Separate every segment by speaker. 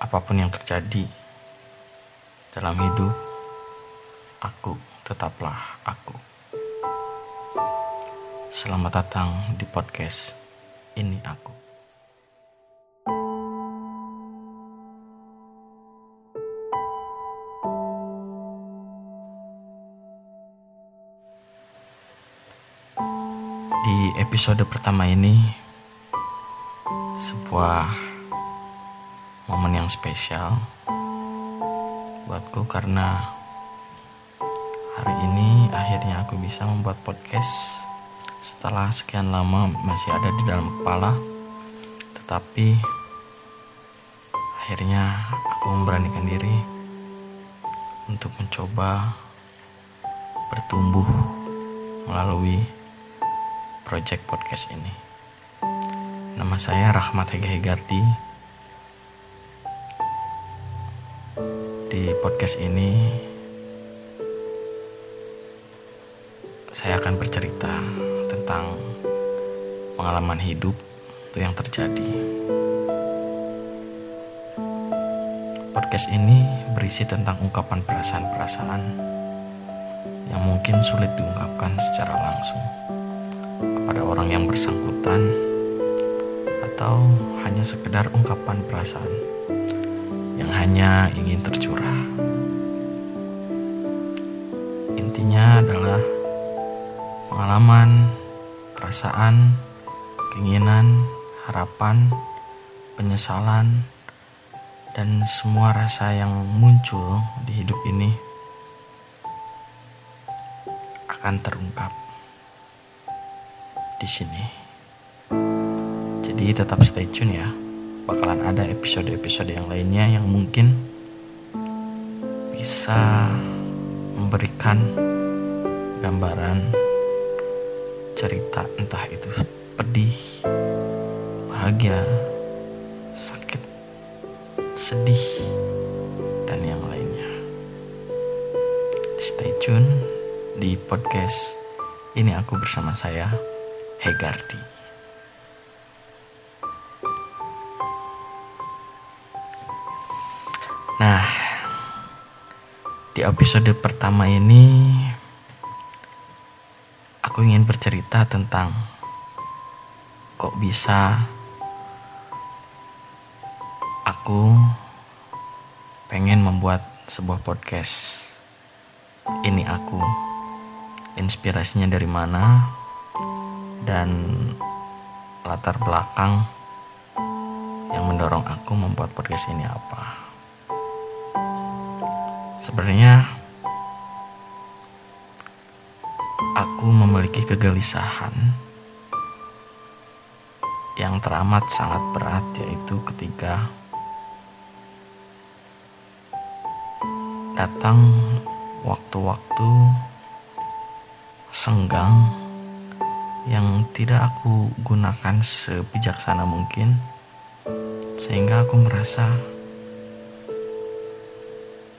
Speaker 1: apa pun yang terjadi dalam hidup, aku tetaplah aku. Selamat datang di podcast ini aku. Di episode pertama ini, sebuah momen yang spesial buatku karena hari ini akhirnya aku bisa membuat podcast setelah sekian lama masih ada di dalam kepala tetapi akhirnya aku memberanikan diri untuk mencoba bertumbuh melalui project podcast ini. Nama saya Rahmat Hega Hegardi. Di podcast ini saya akan bercerita tentang pengalaman hidup itu yang terjadi. Podcast ini berisi tentang ungkapan perasaan-perasaan yang mungkin sulit diungkapkan secara langsung kepada orang yang bersangkutan atau hanya sekedar ungkapan perasaan yang hanya ingin tercurah. Intinya adalah pengalaman, perasaan, keinginan, harapan, penyesalan, dan semua rasa yang muncul di hidup ini akan terungkap di sini. Jadi tetap stay tune ya. Bakalan ada episode-episode yang lainnya yang mungkin bisa memberikan gambaran cerita entah itu pedih, bahagia, sakit, sedih, dan yang lainnya. Stay tune di podcast ini aku bersama saya Hegardi. Nah, di episode pertama ini aku ingin bercerita tentang kok bisa aku pengen membuat sebuah podcast. Ini aku. Inspirasinya dari mana? dan latar belakang yang mendorong aku membuat podcast ini apa. Sebenarnya aku memiliki kegelisahan yang teramat sangat berat yaitu ketika datang waktu-waktu senggang yang tidak aku gunakan sebijaksana mungkin sehingga aku merasa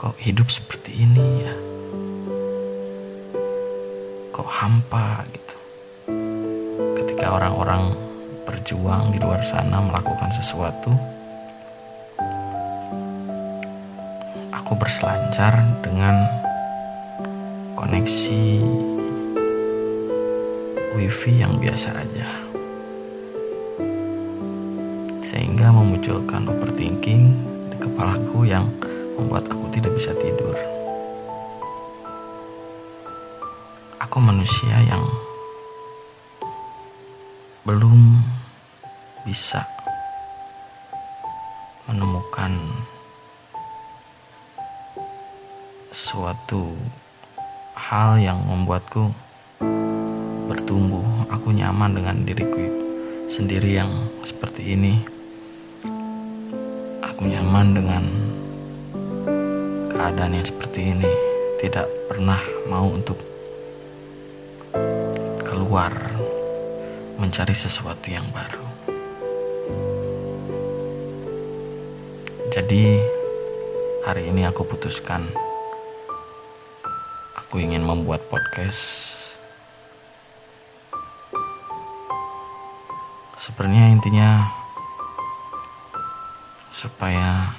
Speaker 1: kok hidup seperti ini ya? Kok hampa gitu? Ketika orang-orang berjuang di luar sana melakukan sesuatu aku berselancar dengan koneksi wifi yang biasa aja. Sehingga memunculkan overthinking di kepalaku yang membuat aku tidak bisa tidur aku manusia yang belum bisa menemukan suatu hal yang membuatku bertumbuh. Aku nyaman dengan diriku sendiri yang seperti ini. Aku nyaman dengan keadaan yang seperti ini. Tidak pernah mau untuk keluar mencari sesuatu yang baru. Jadi hari ini aku putuskan aku ingin membuat podcast sebenarnya intinya supaya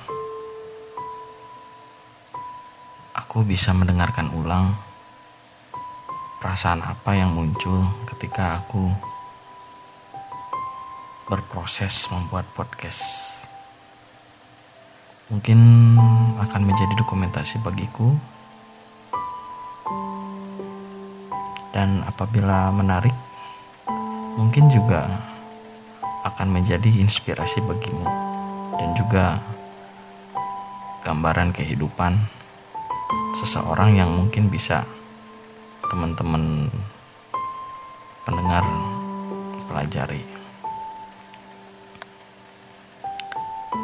Speaker 1: aku bisa mendengarkan ulang perasaan apa yang muncul ketika aku berproses membuat podcast. Mungkin akan menjadi dokumentasi bagiku. Dan apabila menarik, mungkin juga akan menjadi inspirasi bagimu dan juga gambaran kehidupan seseorang yang mungkin bisa teman-teman pendengar pelajari.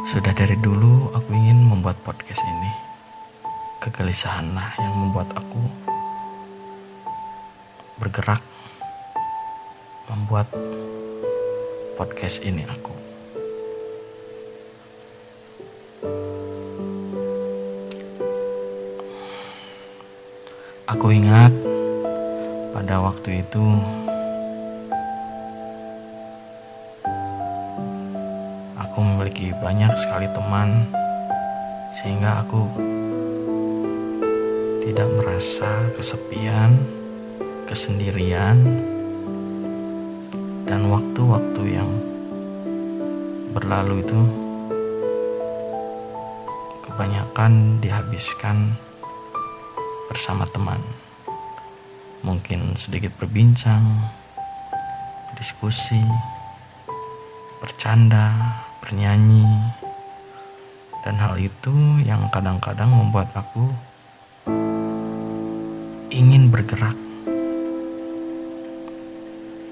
Speaker 1: Sudah dari dulu aku ingin membuat podcast ini. Kegelisahanlah yang membuat aku bergerak membuat podcast ini aku. Aku ingat pada waktu itu aku memiliki banyak sekali teman sehingga aku tidak merasa kesepian, kesendirian dan waktu-waktu yang berlalu itu kebanyakan dihabiskan bersama teman mungkin sedikit berbincang, diskusi, bercanda, bernyanyi, dan hal itu yang kadang-kadang membuat aku ingin bergerak.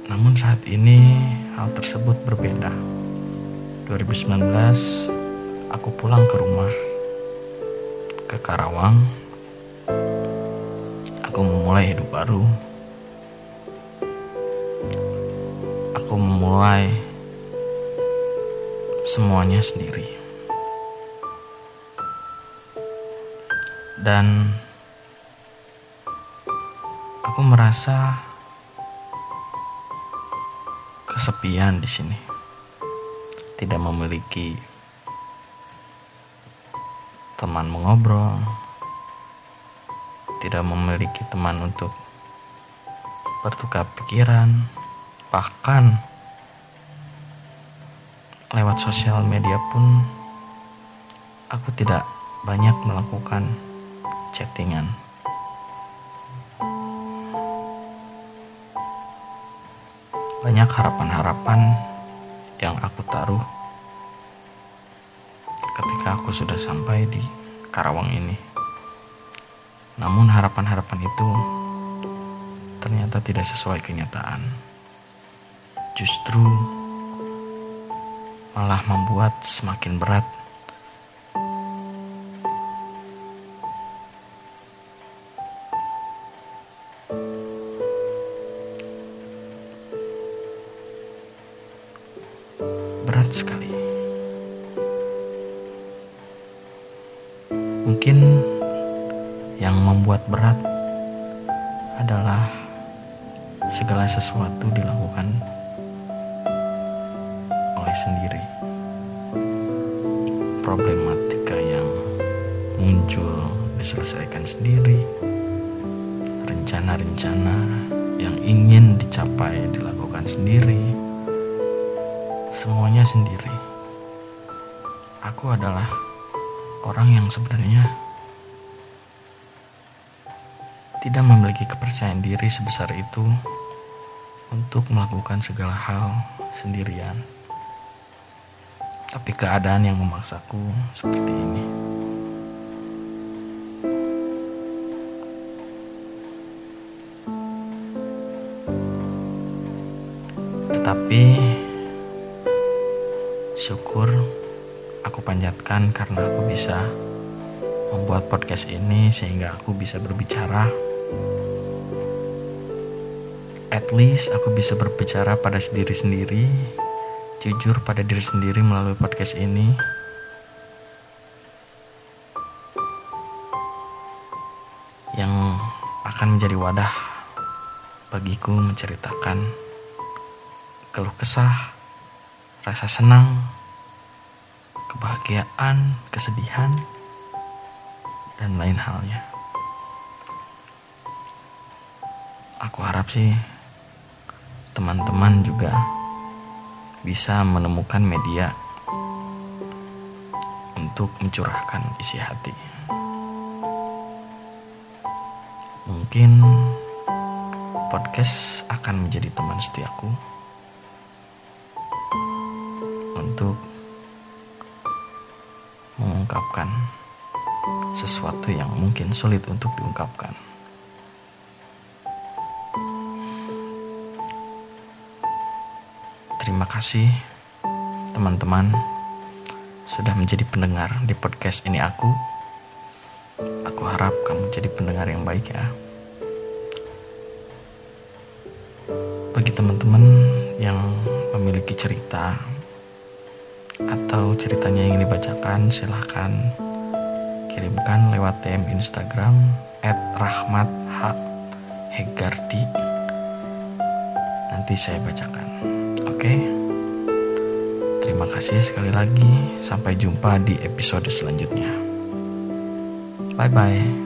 Speaker 1: Namun saat ini hal tersebut berbeda. 2019 aku pulang ke rumah ke Karawang aku memulai hidup baru. Aku memulai semuanya sendiri. Dan aku merasa kesepian di sini. Tidak memiliki teman mengobrol, tidak memiliki teman untuk bertukar pikiran, bahkan lewat sosial media pun aku tidak banyak melakukan chattingan. Banyak harapan-harapan yang aku taruh ketika aku sudah sampai di Karawang ini. Namun harapan-harapan itu ternyata tidak sesuai kenyataan. Justru malah membuat semakin berat berat sekali. Mungkin yang membuat berat adalah segala sesuatu dilakukan oleh sendiri. Problematika yang muncul diselesaikan sendiri. Rencana-rencana yang ingin dicapai dilakukan sendiri. Semuanya sendiri. Aku adalah orang yang sebenarnya tidak memiliki kepercayaan diri sebesar itu untuk melakukan segala hal sendirian. Tapi keadaan yang memaksaku seperti ini. Tetapi syukur aku panjatkan karena aku bisa membuat podcast ini sehingga aku bisa berbicara at least aku bisa berbicara pada diri sendiri, jujur pada diri sendiri melalui podcast ini. Yang akan menjadi wadah bagiku menceritakan keluh kesah, rasa senang, kebahagiaan, kesedihan, dan lain halnya. aku harap sih teman-teman juga bisa menemukan media untuk mencurahkan isi hati. Mungkin podcast akan menjadi teman setiaku untuk mengungkapkan sesuatu yang mungkin sulit untuk diungkapkan. Terima kasih teman-teman sudah menjadi pendengar di podcast ini aku. Aku harap kamu jadi pendengar yang baik ya. Bagi teman-teman yang memiliki cerita atau ceritanya yang dibacakan silahkan kirimkan lewat DM Instagram at rahmat h. Nanti saya bacakan. Oke? Terima kasih sekali lagi. Sampai jumpa di episode selanjutnya. Bye bye